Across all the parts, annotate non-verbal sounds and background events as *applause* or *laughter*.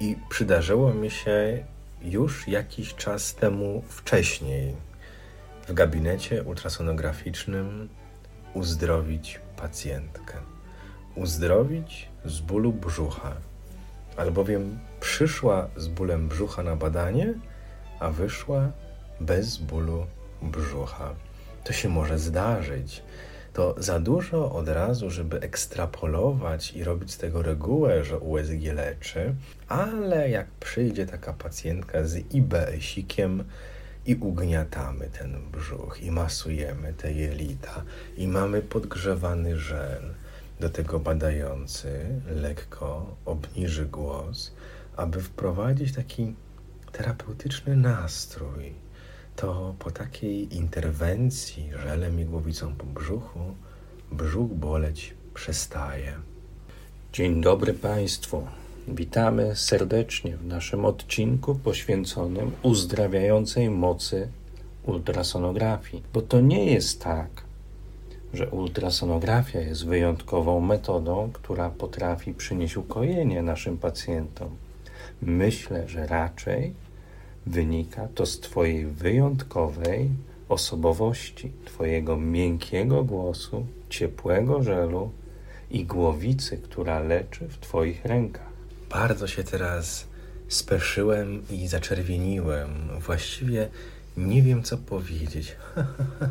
i przydarzyło mi się już jakiś czas temu wcześniej w gabinecie ultrasonograficznym uzdrowić pacjentkę. Uzdrowić z bólu brzucha, albowiem przyszła z bólem brzucha na badanie, a wyszła bez bólu brzucha. To się może zdarzyć. To za dużo od razu, żeby ekstrapolować i robić z tego regułę, że USG leczy, ale jak przyjdzie taka pacjentka z IBS-ikiem, i ugniatamy ten brzuch i masujemy te jelita i mamy podgrzewany żel. Do tego badający lekko obniży głos, aby wprowadzić taki terapeutyczny nastrój. To po takiej interwencji żelem i głowicą po brzuchu brzuch boleć przestaje. Dzień dobry Państwu. Witamy serdecznie w naszym odcinku poświęconym uzdrawiającej mocy ultrasonografii. Bo to nie jest tak, że ultrasonografia jest wyjątkową metodą, która potrafi przynieść ukojenie naszym pacjentom. Myślę, że raczej wynika to z Twojej wyjątkowej osobowości, Twojego miękkiego głosu, ciepłego żelu i głowicy, która leczy w Twoich rękach. Bardzo się teraz speszyłem i zaczerwieniłem. Właściwie nie wiem, co powiedzieć.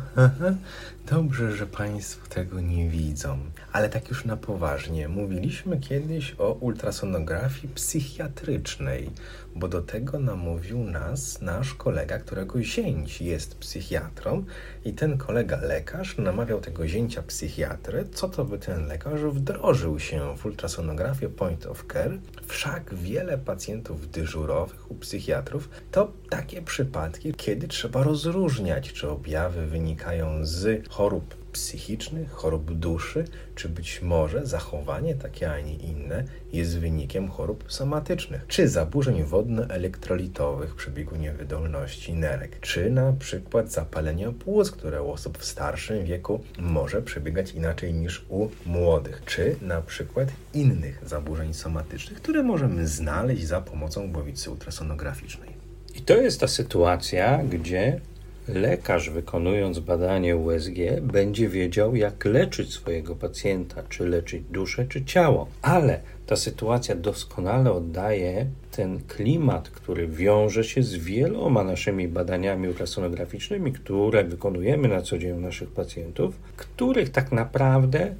*laughs* Dobrze, że Państwo tego nie widzą. Ale tak już na poważnie. Mówiliśmy kiedyś o ultrasonografii psychiatrycznej, bo do tego namówił nas nasz kolega, którego zięć jest psychiatrą i ten kolega lekarz namawiał tego zięcia psychiatry, co to by ten lekarz wdrożył się w ultrasonografię point of care. Wszak wiele pacjentów dyżurowych u psychiatrów to takie przypadki, kiedy trzeba rozróżniać, czy objawy wynikają z chorób psychicznych, chorób duszy, czy być może zachowanie takie, a nie inne jest wynikiem chorób somatycznych, czy zaburzeń wodno-elektrolitowych przebiegu niewydolności nerek, czy na przykład zapalenia płuc, które u osób w starszym wieku może przebiegać inaczej niż u młodych, czy na przykład innych zaburzeń somatycznych, które możemy znaleźć za pomocą głowicy ultrasonograficznej. I to jest ta sytuacja, gdzie Lekarz wykonując badanie USG będzie wiedział, jak leczyć swojego pacjenta, czy leczyć duszę, czy ciało. Ale ta sytuacja doskonale oddaje ten klimat, który wiąże się z wieloma naszymi badaniami ultrasonograficznymi, które wykonujemy na co dzień u naszych pacjentów, których tak naprawdę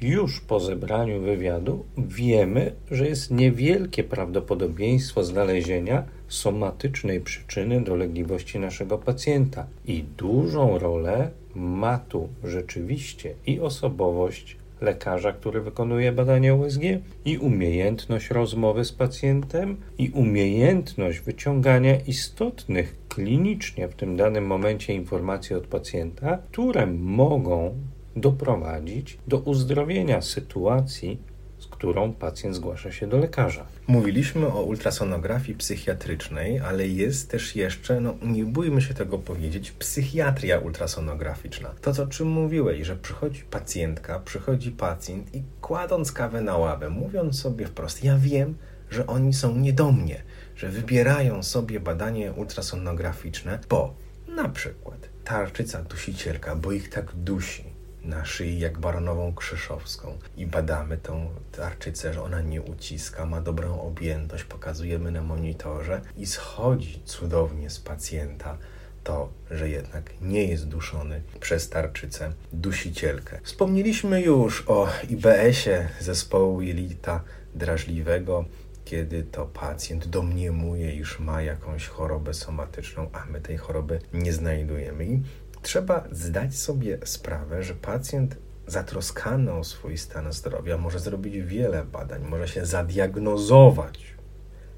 już po zebraniu wywiadu wiemy, że jest niewielkie prawdopodobieństwo znalezienia somatycznej przyczyny dolegliwości naszego pacjenta. I dużą rolę ma tu rzeczywiście i osobowość lekarza, który wykonuje badania USG, i umiejętność rozmowy z pacjentem, i umiejętność wyciągania istotnych klinicznie w tym danym momencie informacji od pacjenta, które mogą doprowadzić do uzdrowienia sytuacji, z którą pacjent zgłasza się do lekarza. Mówiliśmy o ultrasonografii psychiatrycznej, ale jest też jeszcze, no nie bójmy się tego powiedzieć, psychiatria ultrasonograficzna. To, o czym mówiłeś, że przychodzi pacjentka, przychodzi pacjent i kładąc kawę na ławę, mówiąc sobie wprost, ja wiem, że oni są nie do mnie, że wybierają sobie badanie ultrasonograficzne, bo na przykład tarczyca dusicielka, bo ich tak dusi, na szyi jak baronową krzyżowską i badamy tą tarczycę, że ona nie uciska, ma dobrą objętość, pokazujemy na monitorze i schodzi cudownie z pacjenta to, że jednak nie jest duszony przez tarczycę dusicielkę. Wspomnieliśmy już o IBS-ie zespołu jelita drażliwego, kiedy to pacjent domniemuje, iż ma jakąś chorobę somatyczną, a my tej choroby nie znajdujemy. I trzeba zdać sobie sprawę, że pacjent zatroskany o swój stan zdrowia może zrobić wiele badań, może się zadiagnozować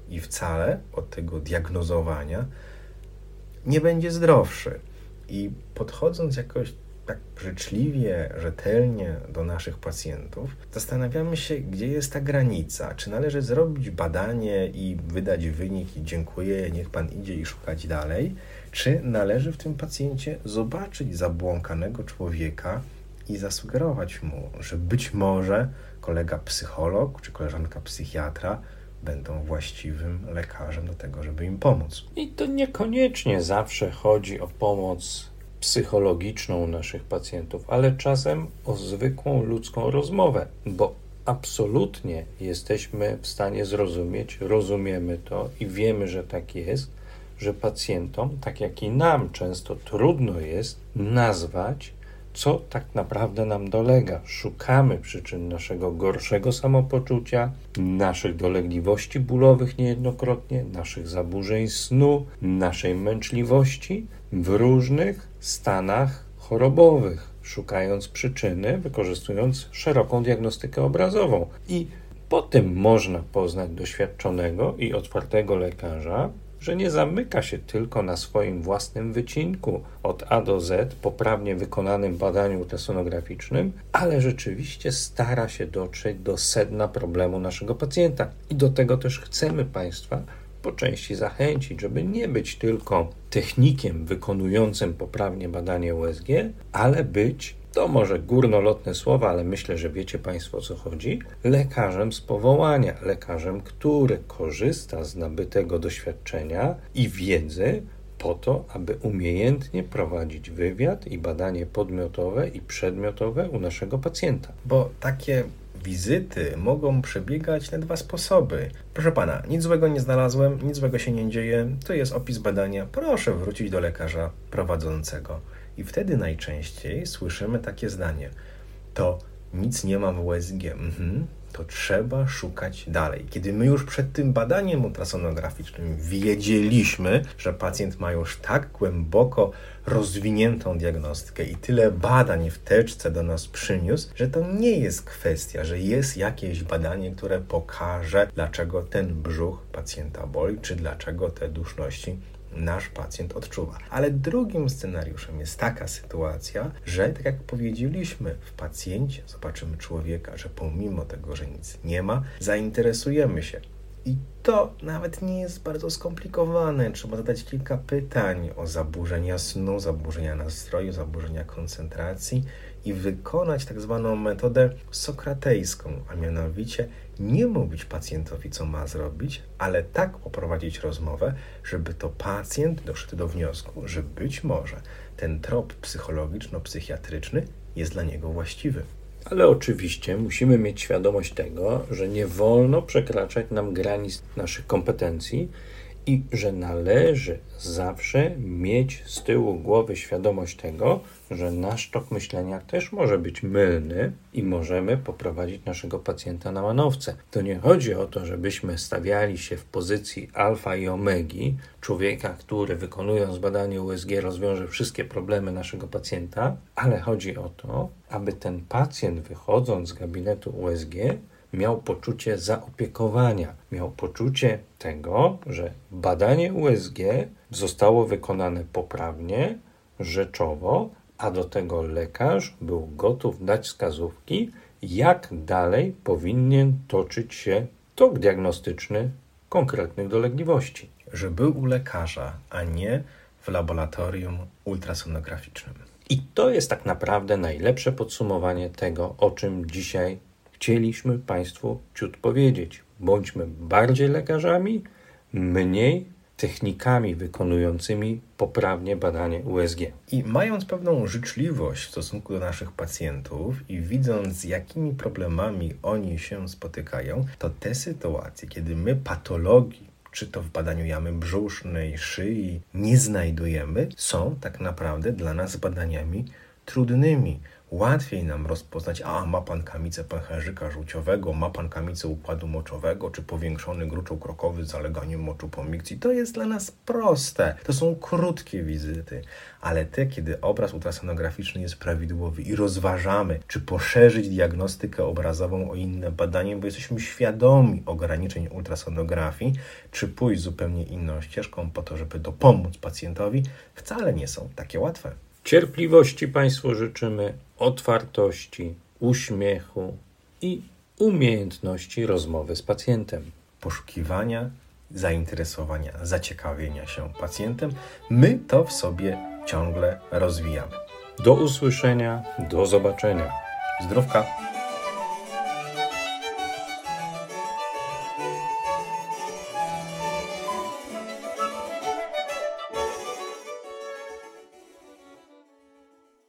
i wcale od tego diagnozowania nie będzie zdrowszy. I podchodząc jakoś tak życzliwie, rzetelnie do naszych pacjentów, zastanawiamy się, gdzie jest ta granica. Czy należy zrobić badanie i wydać wynik i dziękuję, niech pan idzie i szukać dalej, czy należy w tym pacjencie zobaczyć zabłąkanego człowieka i zasugerować mu, że być może kolega psycholog czy koleżanka psychiatra będą właściwym lekarzem do tego, żeby im pomóc. I to niekoniecznie zawsze chodzi o pomoc psychologiczną naszych pacjentów, ale czasem o zwykłą ludzką rozmowę, bo absolutnie jesteśmy w stanie zrozumieć, rozumiemy to i wiemy, że tak jest, że pacjentom, tak jak i nam często trudno jest nazwać, co tak naprawdę nam dolega. Szukamy przyczyn naszego gorszego samopoczucia, naszych dolegliwości bólowych niejednokrotnie, naszych zaburzeń snu, naszej męczliwości w różnych stanach chorobowych, szukając przyczyny, wykorzystując szeroką diagnostykę obrazową. I po tym można poznać doświadczonego i otwartego lekarza, że nie zamyka się tylko na swoim własnym wycinku od A do Z, poprawnie wykonanym badaniu ultrasonograficznym, ale rzeczywiście stara się dotrzeć do sedna problemu naszego pacjenta. I do tego też chcemy Państwa po części zachęcić, żeby nie być tylko technikiem wykonującym poprawnie badanie USG, ale być to może górnolotne słowa, ale myślę, że wiecie Państwo o co chodzi. Lekarzem z powołania, lekarzem, który korzysta z nabytego doświadczenia i wiedzy po to, aby umiejętnie prowadzić wywiad i badanie podmiotowe i przedmiotowe u naszego pacjenta. Bo takie wizyty mogą przebiegać na dwa sposoby. Proszę pana, nic złego nie znalazłem, nic złego się nie dzieje, to jest opis badania, proszę wrócić do lekarza prowadzącego. I wtedy najczęściej słyszymy takie zdanie: To nic nie ma w USG. Mhm, to trzeba szukać dalej. Kiedy my już przed tym badaniem ultrasonograficznym wiedzieliśmy, że pacjent ma już tak głęboko rozwiniętą diagnostykę i tyle badań w teczce do nas przyniósł, że to nie jest kwestia, że jest jakieś badanie, które pokaże, dlaczego ten brzuch pacjenta boli, czy dlaczego te duszności nasz pacjent odczuwa. Ale drugim scenariuszem jest taka sytuacja, że tak jak powiedzieliśmy, w pacjencie zobaczymy człowieka, że pomimo tego, że nic nie ma, zainteresujemy się. I to nawet nie jest bardzo skomplikowane. Trzeba zadać kilka pytań o zaburzenia snu, zaburzenia nastroju, zaburzenia koncentracji i wykonać tak zwaną metodę sokratejską, a mianowicie nie mówić pacjentowi, co ma zrobić, ale tak poprowadzić rozmowę, żeby to pacjent doszedł do wniosku, że być może ten trop psychologiczno-psychiatryczny jest dla niego właściwy. Ale oczywiście musimy mieć świadomość tego, że nie wolno przekraczać nam granic naszych kompetencji i że należy zawsze mieć z tyłu głowy świadomość tego, że nasz tok myślenia też może być mylny i możemy poprowadzić naszego pacjenta na manowce. To nie chodzi o to, żebyśmy stawiali się w pozycji alfa i omegi, człowieka, który wykonując badanie USG rozwiąże wszystkie problemy naszego pacjenta, ale chodzi o to, aby ten pacjent wychodząc z gabinetu USG miał poczucie zaopiekowania, miał poczucie tego, że badanie USG zostało wykonane poprawnie, rzeczowo, a do tego lekarz był gotów dać wskazówki, jak dalej powinien toczyć się tok diagnostyczny konkretnych dolegliwości. Że był u lekarza, a nie w laboratorium ultrasonograficznym. I to jest tak naprawdę najlepsze podsumowanie tego, o czym dzisiaj chcieliśmy Państwu ciut powiedzieć. Bądźmy bardziej lekarzami, mniej technikami wykonującymi poprawnie badanie USG. I mając pewną życzliwość w stosunku do naszych pacjentów i widząc, z jakimi problemami oni się spotykają, to te sytuacje, kiedy my patologii, czy to w badaniu jamy brzusznej, szyi, nie znajdujemy, są tak naprawdę dla nas badaniami trudnymi, łatwiej nam rozpoznać, a ma pan kamicę pęcherzyka żółciowego, ma pan kamicę układu moczowego, czy powiększony gruczoł krokowy z zaleganiem moczu po mikcji. To jest dla nas proste. To są krótkie wizyty, ale te, kiedy obraz ultrasonograficzny jest prawidłowy i rozważamy, czy poszerzyć diagnostykę obrazową o inne badanie, bo jesteśmy świadomi ograniczeń ultrasonografii, czy pójść zupełnie inną ścieżką po to, żeby dopomóc pacjentowi, wcale nie są takie łatwe. Cierpliwości Państwu życzymy, otwartości, uśmiechu i umiejętności rozmowy z pacjentem. Poszukiwania, zainteresowania, zaciekawienia się pacjentem, my to w sobie ciągle rozwijamy. Do usłyszenia, do zobaczenia. Zdrówka!